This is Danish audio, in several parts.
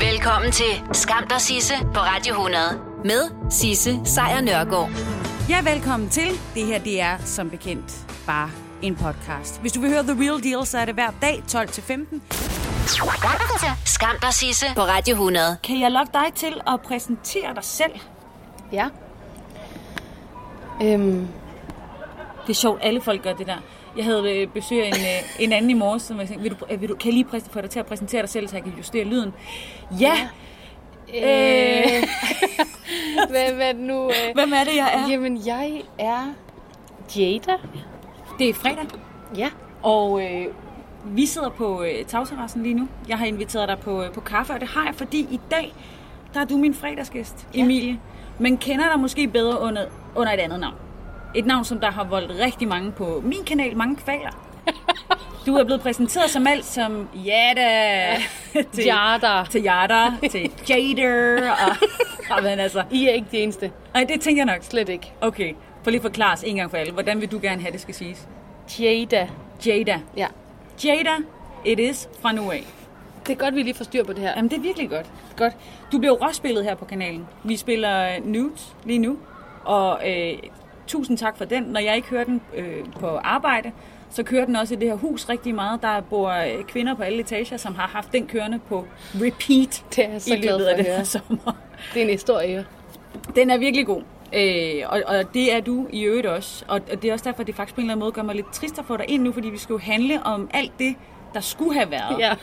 Velkommen til Skam dig Sisse på Radio 100 med Sisse Sejr Nørgaard. Ja, velkommen til. Det her, det er som bekendt bare en podcast. Hvis du vil høre The Real Deal, så er det hver dag 12-15. Skam dig Sisse på Radio 100. Kan jeg lokke dig til at præsentere dig selv? Ja. Øhm, Det er sjovt, alle folk gør det der. Jeg havde øh, besøg af en, øh, en anden i morges, som jeg tænkte, vil du, øh, vil du, kan jeg lige få dig til at præsentere dig selv, så jeg kan justere lyden? Ja! ja. Øh, hvad, hvad nu? Øh, hvem er det, jeg er? Jamen, jeg er Jada. Det er fredag, Ja. og øh, vi sidder på øh, tagterrassen lige nu. Jeg har inviteret dig på, øh, på kaffe, og det har jeg, fordi i dag, der er du min fredagsgæst, Ja. Emilie. Men kender dig måske bedre under, under et andet navn. Et navn, som der har voldt rigtig mange på min kanal, mange kvaler. Du er blevet præsenteret som alt som Jada, til, Jada. til Jada, til Jader, og, og men altså, I er ikke de eneste. ej, det tænker jeg nok. Slet ikke. Okay, for lige forklare os en gang for alle. Hvordan vil du gerne have, det skal siges? Jada. Jada. Ja. Jada, it is fra nu af. Det er godt, vi lige får styr på det her. Jamen, det er virkelig godt. godt. Du bliver jo råspillet her på kanalen. Vi spiller øh, Nudes lige nu, og øh, tusind tak for den. Når jeg ikke hører den øh, på arbejde, så kører den også i det her hus rigtig meget. Der bor øh, kvinder på alle etager, som har haft den kørende på repeat Det er så i glad løbet for af den her sommer. Det er en historie. Den er virkelig god. Øh, og, og det er du i øvrigt også. Og, og det er også derfor, at det faktisk på en eller anden måde gør mig lidt trist at få dig ind nu, fordi vi skal jo handle om alt det, der skulle have været. Ja.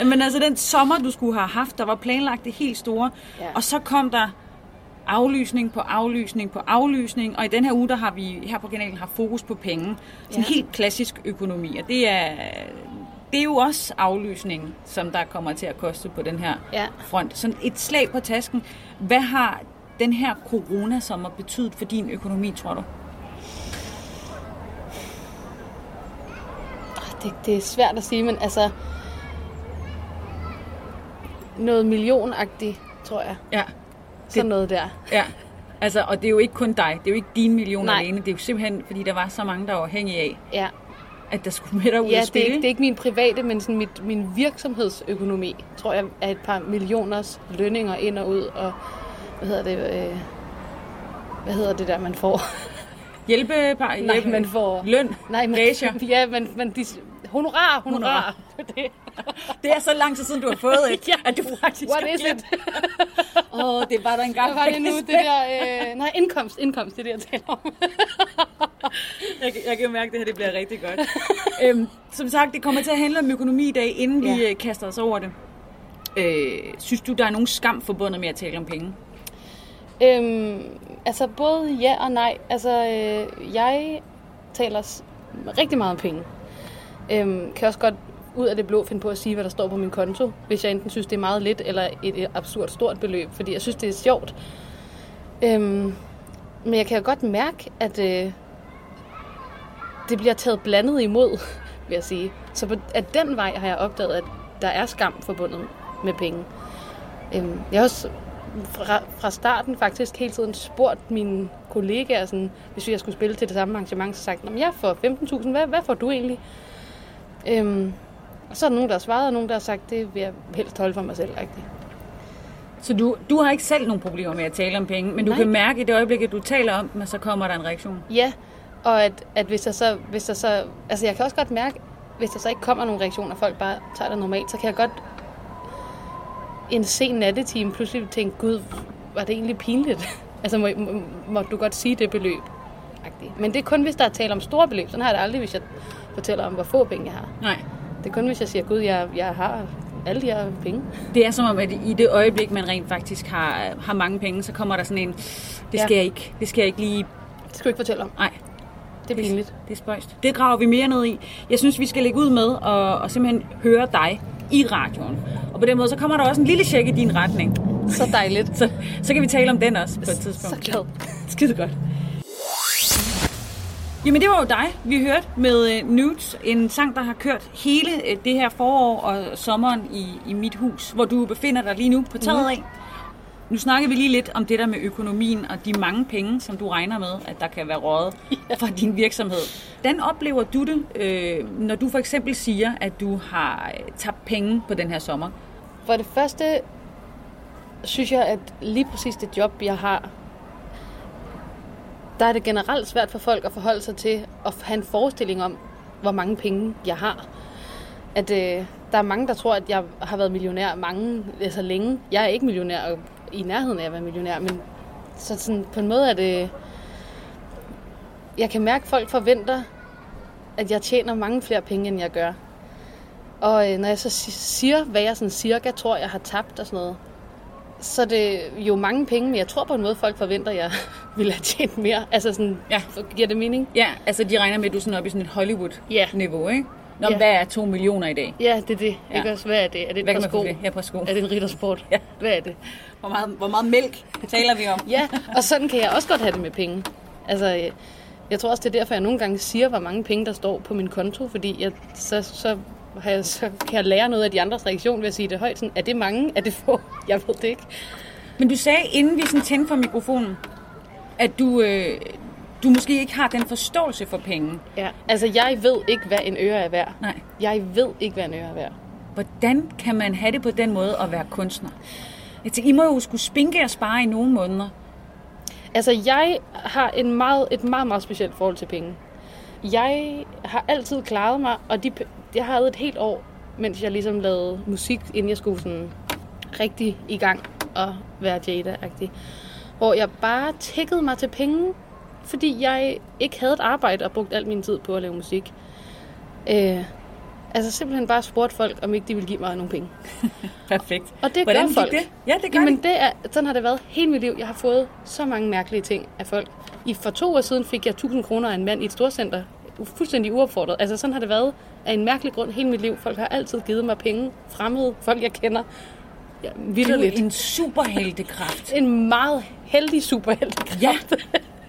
Men altså den sommer, du skulle have haft, der var planlagt det helt store. Ja. Og så kom der aflysning på aflysning på aflysning. Og i den her uge, der har vi her på kanalen haft fokus på penge. Sådan Ja. helt klassisk økonomi. Og det er, det er jo også aflysning, som der kommer til at koste på den her Ja. front. Sådan et slag på tasken. Hvad har den her coronasommer betydet for din økonomi, tror du? Det, det er svært at sige, men altså... Noget millionagtigt, tror jeg. Ja. Sådan noget der. Ja, altså, og det er jo ikke kun dig. Det er jo ikke dine millioner Nej. alene. Det er jo simpelthen, fordi der var så mange, der var afhængige af, Ja. at der skulle med dig ud Ja, at det er, spille. ikke, det er ikke min private, men sådan mit, min virksomhedsøkonomi, tror jeg, er et par millioners lønninger ind og ud, og hvad hedder det, øh, hvad hedder det der, man får? Hjælpe, par, Nej, hjælpe, man får... løn, Nej, men, gager. Ja, men, men de, honorar, honorar. Honorar. det. Det er så lang tid siden, du har fået et, Ja. at du faktisk What is it? Åh, oh, det var der engang. Hvad var det nu, det der... Øh, nej, indkomst, indkomst, det er det, jeg taler om. Jeg, jeg kan mærke, at det her det bliver rigtig godt. øhm, som sagt, det kommer til at handle om økonomi i dag, inden vi Ja. øh, kaster os over det. Øh, synes du, der er nogen skam forbundet med at tale om penge? Øhm, altså både ja og nej. Altså øh, jeg taler rigtig meget om penge. Øhm, kan også godt ud af det blå finde på at sige, hvad der står på min konto, hvis jeg enten synes, det er meget lidt eller et, absurd stort beløb, fordi jeg synes, det er sjovt. Øhm, men jeg kan jo godt mærke, at øh, det bliver taget blandet imod, vil jeg sige. Så på, at den vej har jeg opdaget, at der er skam forbundet med penge. Øhm, jeg har også fra, fra starten faktisk hele tiden spurgt mine kollegaer, sådan, hvis jeg skulle spille til det samme arrangement, så sagt, jeg får 15.000, hvad, hvad får du egentlig? Øhm, og så er der nogen, der har svaret, og nogen, der har sagt, det vil jeg helst holde for mig selv. Rigtigt. Så du, du har ikke selv nogen problemer med at tale om penge, men du Nej. kan mærke i det øjeblik, at du taler om dem, og så kommer der en reaktion. Ja, og at, at hvis der så, hvis der så, altså jeg kan også godt mærke, hvis der så ikke kommer nogen reaktioner, folk bare tager det normalt, så kan jeg godt en sen nattetime pludselig tænke, gud, var det egentlig pinligt? altså må, må, må du godt sige det beløb? Men det er kun, hvis der er tale om store beløb. Sådan har jeg det aldrig, hvis jeg fortæller om, hvor få penge jeg har. Nej. Det er kun, hvis jeg siger, gud, jeg, jeg har alle de her penge. Det er som om, at i det øjeblik, man rent faktisk har, har mange penge, så kommer der sådan en, det skal Ja. jeg ikke, det skal jeg ikke lige, Det skal du ikke fortælle om. nej, Det er pinligt. det er spøjst. Det graver vi mere ned i. Jeg synes, vi skal lægge ud med og, og simpelthen høre dig i radioen. Og på den måde, så kommer der også en lille check i din retning. Så dejligt. Så, så kan vi tale om den også på et Så tidspunkt. glad. Skide godt. Jamen det var jo dig, vi hørte med uh, Nudes, en sang, der har kørt hele uh, det her forår og sommeren i, i mit hus, hvor du befinder dig lige nu på taget af. Nu snakker vi lige lidt om det der med økonomien og de mange penge, som du regner med, at der kan være rådet fra din virksomhed. Hvordan oplever du det, øh, når du for eksempel siger, at du har øh, tabt penge på den her sommer? For det første synes jeg, at lige præcis det job, jeg har, der er det generelt svært for folk at forholde sig til at have en forestilling om, hvor mange penge jeg har. At øh, der er mange, der tror, at jeg har været millionær mange, altså længe. Jeg er ikke millionær og i nærheden af at være millionær, men så sådan, på en måde er det... Jeg kan mærke, at folk forventer, at jeg tjener mange flere penge, end jeg gør. Og øh, når jeg så siger, hvad jeg sådan cirka tror, jeg har tabt og sådan noget, så er det jo mange penge, men jeg tror på en måde, folk forventer, at jeg ville have tjent mere. Altså sådan, Ja. giver det mening? Ja, altså de regner med, at du er sådan oppe i sådan et Hollywood-niveau, ikke? Nå, Ja. hvad er to millioner i dag? Ja, det er det. Ja. Ikke også? Hvad er det? Er det et Hvad man sko? det? Ja, på sko. Er det en riddersport? Ja. Hvad er det? Hvor meget, hvor meget mælk taler vi om? Ja, og sådan kan jeg også godt have det med penge. Altså, jeg tror også, det er derfor, jeg nogle gange siger, hvor mange penge, der står på min konto, fordi jeg, så, så, har jeg, så kan jeg lære noget af de andres reaktion ved at sige det højt. Sådan, er det mange? Er det få? Jeg ved det ikke. Men du sagde, inden vi sådan tændte for mikrofonen, at du, øh, du måske ikke har den forståelse for penge. Ja. Altså, jeg ved ikke, hvad en øre er værd. Nej. Jeg ved ikke, hvad en øre er værd. Hvordan kan man have det på den måde at være kunstner? Jeg tænker, I må jo skulle spinke og spare i nogle måneder. Altså, jeg har en meget, et meget, meget specielt forhold til penge. Jeg har altid klaret mig, og de, jeg havde et helt år, mens jeg ligesom lavede musik, inden jeg skulle sådan rigtig i gang og være Jada-agtig. Hvor jeg bare tækkede mig til penge, fordi jeg ikke havde et arbejde og brugte al min tid på at lave musik. Øh, altså simpelthen bare spurgte folk, om ikke de ville give mig nogle penge. Perfekt. Og det Hvordan gør folk. det? Ja, det gør Jamen, de. det er, sådan har det været hele mit liv. Jeg har fået så mange mærkelige ting af folk. I, for to år siden fik jeg 1000 kroner af en mand i et storcenter. Fuldstændig uopfordret. Altså sådan har det været af en mærkelig grund hele mit liv. Folk har altid givet mig penge. Fremmede folk, jeg kender. Ja, er vidderligt. en superheltekraft. En meget heldig superhelt. Ja,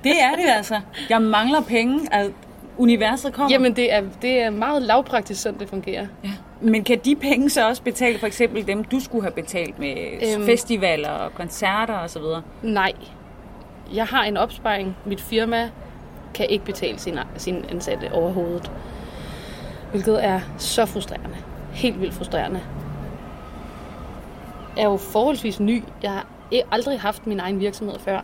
det er det altså. Jeg mangler penge, at universet kommer. Jamen, det er, det er meget lavpraktisk, sådan det fungerer. Ja. Men kan de penge så også betale for eksempel dem, du skulle have betalt med øhm. Festivaler og koncerter og så videre? Nej. Jeg har en opsparing. Mit firma kan ikke betale sine, sine ansatte overhovedet. Hvilket er så frustrerende. Helt vildt frustrerende. Jeg er jo forholdsvis ny. Jeg har e- aldrig haft min egen virksomhed før.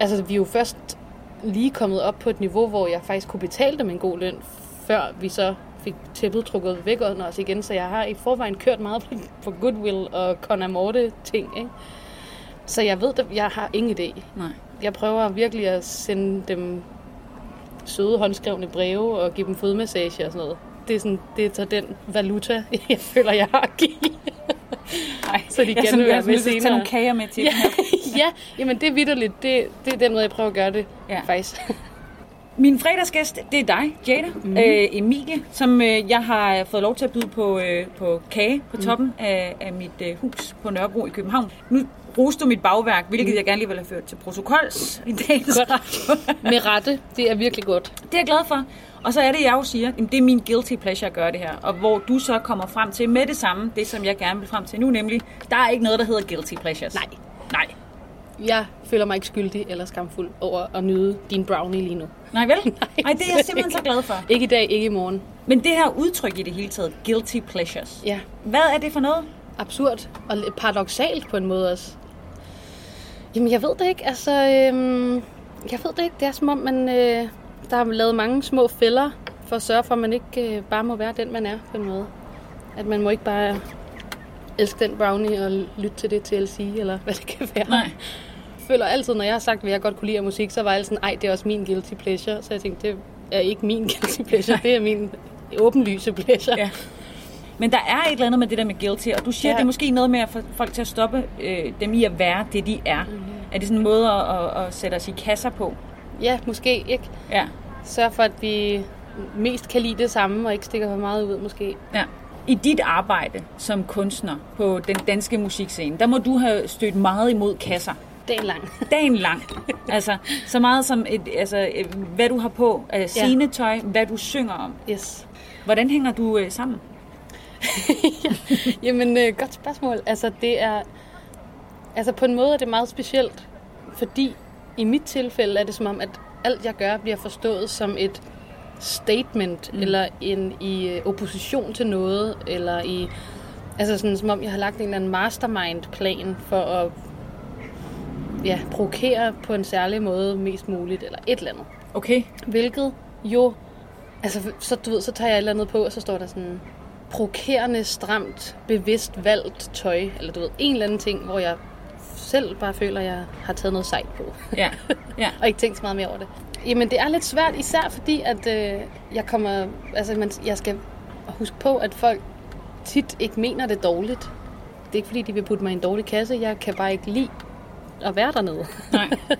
Altså, vi er jo først lige kommet op på et niveau, hvor jeg faktisk kunne betale dem en god løn, før vi så fik tæppet trukket væk under os igen. Så jeg har i forvejen kørt meget på, Goodwill og Conamorte ting, ikke? Så jeg ved, at jeg har ingen idé. Nej. Jeg prøver virkelig at sende dem søde håndskrevne breve og give dem fodmassage og sådan noget. Det er, sådan, det er så den valuta, jeg føler, jeg har at give. Nej, Så de jeg sådan, vil være jeg tage senere. nogle kager med til ja, ja, jamen det er vidderligt. Det, det er den måde, jeg prøver at gøre det, Ja. ja. faktisk. Min fredagsgæst, det er dig, Jada, mm. øh, Emilie, som øh, jeg har fået lov til at byde på, øh, på kage på toppen mm. af, af mit øh, hus på Nørrebro i København. Nu du mit bagværk, hvilket mm. jeg gerne lige vil have ført til protokols i dagens. Med rette, det er virkelig godt. Det er jeg glad for. Og så er det, jeg jo siger, jamen, det er min guilty pleasure at gøre det her. Og hvor du så kommer frem til med det samme, det som jeg gerne vil frem til nu, nemlig, der er ikke noget, der hedder guilty pleasures. Nej. Nej. Jeg føler mig ikke skyldig eller skamfuld over at nyde din brownie lige nu. Nej vel? Nej, det er jeg simpelthen så glad for. Ikke i dag, ikke i morgen. Men det her udtryk i det hele taget, guilty pleasures. Ja, Hvad er det for noget? absurd og paradoxalt på en måde også. Jamen, jeg ved det ikke. Altså, øhm, jeg ved det ikke. Det er som om, man, øh, der har lavet mange små fælder for at sørge for, at man ikke øh, bare må være den, man er på en måde. At man må ikke bare elske den brownie og lytte til det TLC, eller hvad det kan være. Nej. Jeg føler altid, når jeg har sagt, hvad jeg godt kunne lide af musik, så var jeg sådan, ej, det er også min guilty pleasure. Så jeg tænkte, det er ikke min guilty pleasure, det er min åbenlyse pleasure. Ja. Men der er et eller andet med det der med guilty, og du siger, ja. Ja. det er måske noget med at få folk til at stoppe øh, dem i at være det, de er. Mm. Er det sådan en måde at, at, at sætte os i kasser på? ja måske ikke. Ja. Sørg for, at vi mest kan lide det samme, og ikke stikker for meget ud, måske. ja. I dit arbejde som kunstner på den danske musikscene, der må du have stødt meget imod kasser. Dagen lang. Dagen lang. altså, så meget som et, altså, øh, hvad du har på af scenetøj, hvad du synger om. Yes. Hvordan hænger du øh, sammen? Jamen, øh, godt spørgsmål. Altså, det er... Altså på en måde er det meget specielt, fordi i mit tilfælde er det som om, at alt jeg gør bliver forstået som et statement, mm. eller en i øh, opposition til noget, eller i altså sådan som om jeg har lagt en eller anden mastermind-plan for at ja, provokere på en særlig måde mest muligt, eller et eller andet. Okay. Hvilket jo, altså så, du ved, så tager jeg et eller andet på, og så står der sådan provokerende, stramt, bevidst valgt tøj, eller du ved, en eller anden ting, hvor jeg selv bare føler, at jeg har taget noget sejt på. Ja. ja. og ikke tænkt så meget mere over det. Jamen, det er lidt svært, især fordi, at øh, jeg kommer, altså, man, jeg skal huske på, at folk tit ikke mener det dårligt. Det er ikke fordi, de vil putte mig i en dårlig kasse. Jeg kan bare ikke lide at være dernede. Nej.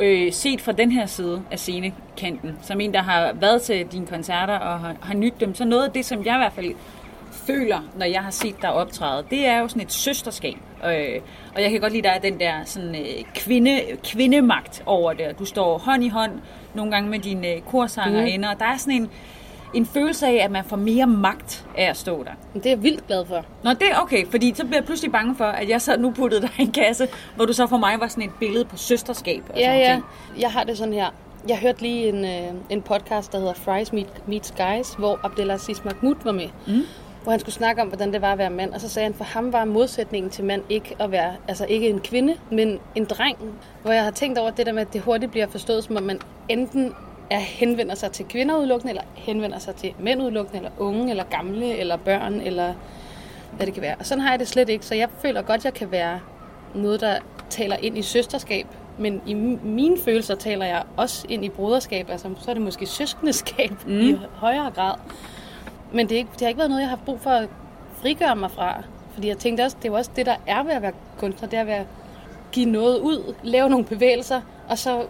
Øh, set fra den her side af scenekanten, som en, der har været til dine koncerter og har, har nydt dem, så noget af det, som jeg i hvert fald føler, når jeg har set dig optræde, det er jo sådan et søsterskab. Øh, og jeg kan godt lide, der er den der sådan, øh, kvinde, kvindemagt over det. Du står hånd i hånd nogle gange med dine øh, korsangerinder, mm. og der er sådan en, en følelse af, at man får mere magt af at stå der. Det er jeg vildt glad for. Nå, det er okay, fordi så bliver jeg pludselig bange for, at jeg så nu puttede dig i en kasse, hvor du så for mig var sådan et billede på søsterskab. Og Ja, sådan ja. Ting. Jeg har det sådan her. Jeg hørte lige en, øh, en podcast, der hedder Fries Meet, Meets Guys, hvor Abdelaziz Mahmoud var med. Mm. Hvor han skulle snakke om, hvordan det var at være mand. Og så sagde han, for ham var modsætningen til mand ikke at være, altså ikke en kvinde, men en dreng. Hvor jeg har tænkt over det der med, at det hurtigt bliver forstået, som om man enten er henvender sig til kvinder udelukkende, eller henvender sig til mænd udelukkende, eller unge, eller gamle, eller børn, eller hvad det kan være. Og sådan har jeg det slet ikke, så jeg føler godt, jeg kan være noget, der taler ind i søsterskab, men i mine følelser taler jeg også ind i broderskab, altså så er det måske søskendeskab mm. i højere grad. Men det, er ikke, det har ikke været noget, jeg har haft brug for at frigøre mig fra, fordi jeg tænkte også, det er jo også det, der er ved at være kunstner, det er at give noget ud, lave nogle bevægelser, og så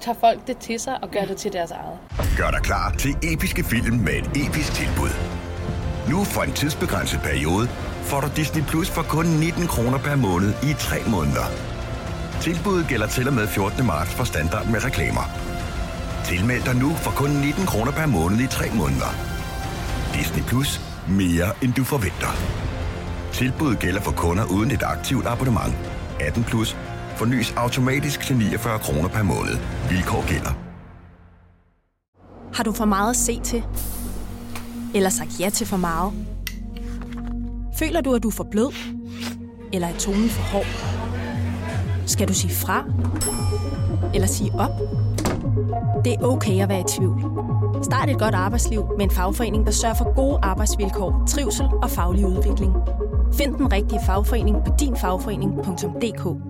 tager folk det til sig og gør det til deres eget. Gør dig klar til episke film med et episk tilbud. Nu for en tidsbegrænset periode får du Disney Plus for kun 19 kroner per måned i 3 måneder. Tilbuddet gælder til og med 14. marts for standard med reklamer. Tilmeld dig nu for kun 19 kroner per måned i 3 måneder. Disney Plus. Mere end du forventer. Tilbuddet gælder for kunder uden et aktivt abonnement. 18 plus. Fornyes automatisk til 49 kroner per måned. Vilkår gælder. Har du for meget at se til? Eller sagt ja til for meget? Føler du, at du er for blød? Eller er tonen for hård? Skal du sige fra? Eller sige op? Det er okay at være i tvivl. Start et godt arbejdsliv med en fagforening, der sørger for gode arbejdsvilkår, trivsel og faglig udvikling. Find den rigtige fagforening på dinfagforening.dk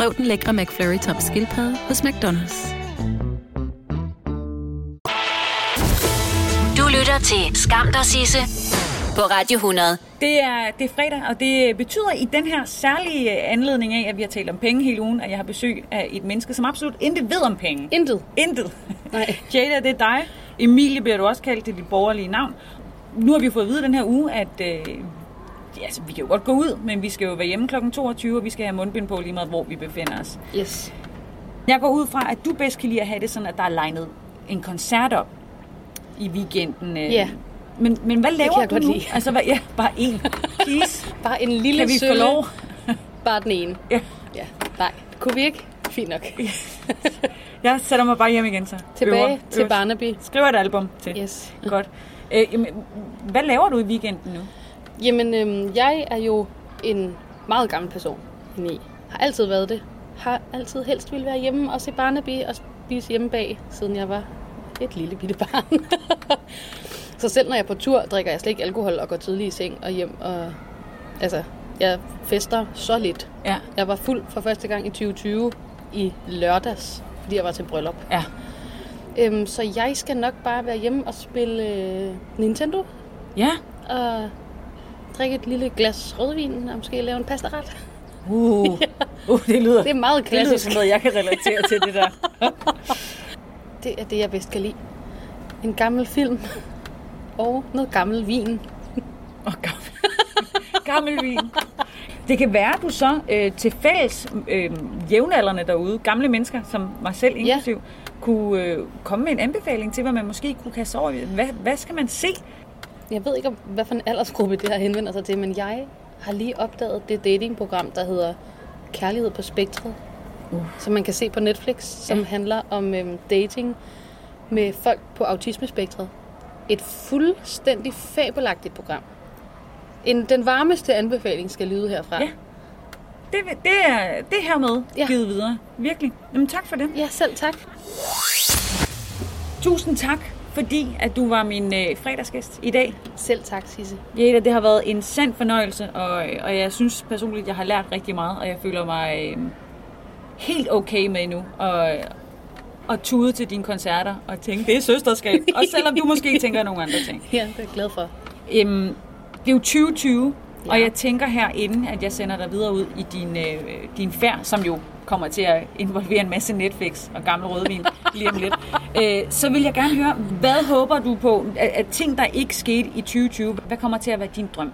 Prøv den lækre McFlurry tom skildpadde hos McDonald's. Du lytter til Skam dig Sisse på Radio 100. Det er, det er fredag, og det betyder i den her særlige anledning af, at vi har talt om penge hele ugen, at jeg har besøg af et menneske, som absolut intet ved om penge. Intet. Intet. Nej. Jada, det er dig. Emilie bliver du også kaldt til dit borgerlige navn. Nu har vi fået at vide den her uge, at øh, altså, vi kan jo godt gå ud, men vi skal jo være hjemme kl. 22, og vi skal have mundbind på lige meget, hvor vi befinder os. Yes. Jeg går ud fra, at du bedst kan lide at have det sådan, at der er legnet en koncert op i weekenden. øh. Ja. Men, men hvad laver kan jeg du godt nu? lide. Altså, hvad, ja, bare en. Please. Bare en lille Kan vi få sølle. lov? Bare den ene. Ja. Ja. Nej, kunne vi ikke? Fint nok. Jeg sætter mig bare hjem igen så. Tilbage Øver- til øver- Barnaby. Skriver et album til. Yes. Godt. Øh, jamen, hvad laver du i weekenden nu? Jamen, øhm, jeg er jo en meget gammel person. I har altid været det. Har altid helst ville være hjemme og se Barnaby og spise hjemme bag, siden jeg var et lille bitte barn. så selv når jeg er på tur, drikker jeg slet ikke alkohol og går tidligt i seng og hjem. Og, altså, jeg fester så lidt. Ja. Jeg var fuld for første gang i 2020 i lørdags, fordi jeg var til bryllup. Ja. Øhm, så jeg skal nok bare være hjemme og spille øh, Nintendo Ja. og drikke et lille glas rødvin og måske lave en pastaret. Uh, uh det lyder, Det er meget det lyder klassisk. som noget, jeg kan relatere til det der. Det er det, jeg bedst kan lide. En gammel film og noget gammel vin. Og gammel, gammel vin. Det kan være, at du så øh, til fælles øh, jævnaldrende derude, gamle mennesker, som mig selv inklusiv, ja. kunne øh, komme med en anbefaling til, hvad man måske kunne kaste over. Hvad, hvad skal man se? Jeg ved ikke, hvad for en aldersgruppe det her henvender sig til, men jeg har lige opdaget det datingprogram, der hedder Kærlighed på Spektret, uh. som man kan se på Netflix, som ja. handler om øhm, dating med folk på autismespektret. Et fuldstændig fabelagtigt program. En, den varmeste anbefaling skal lyde herfra. Ja. Det, det, er, det er hermed ja. givet videre. Virkelig. Jamen, tak for det. ja selv tak. Tusind tak, fordi at du var min øh, fredagsgæst i dag. Selv tak, Sisse. Jada, det har været en sand fornøjelse, og, og jeg synes personligt, jeg har lært rigtig meget, og jeg føler mig øh, helt okay med nu. Og, og tude til dine koncerter og tænke, det er søsterskab. Og selvom du måske tænker nogle andre ting. Ja, det er jeg glad for. Øhm, det er jo 2020, ja. og jeg tænker herinde, at jeg sender dig videre ud i din, øh, din færd, som jo kommer til at involvere en masse Netflix og gammel rødvin lige om lidt. Øh, så vil jeg gerne høre, hvad håber du på, at, at ting, der ikke skete i 2020, hvad kommer til at være din drøm?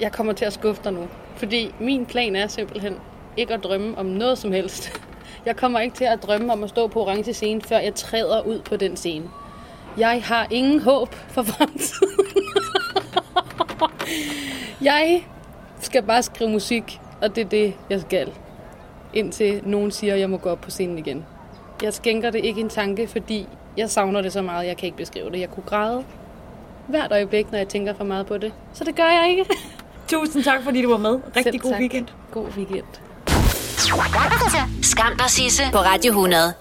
Jeg kommer til at skuffe dig nu. Fordi min plan er simpelthen ikke at drømme om noget som helst. Jeg kommer ikke til at drømme om at stå på orange scene, før jeg træder ud på den scene. Jeg har ingen håb for fremtiden. jeg skal bare skrive musik, og det er det, jeg skal. Indtil nogen siger, at jeg må gå op på scenen igen. Jeg skænker det ikke en tanke, fordi jeg savner det så meget, jeg kan ikke beskrive det. Jeg kunne græde hvert øjeblik, når jeg tænker for meget på det. Så det gør jeg ikke. Tusind tak, fordi du var med. Rigtig Selv god tak. weekend. God weekend. Skam dig, Sisse, på Radio 100.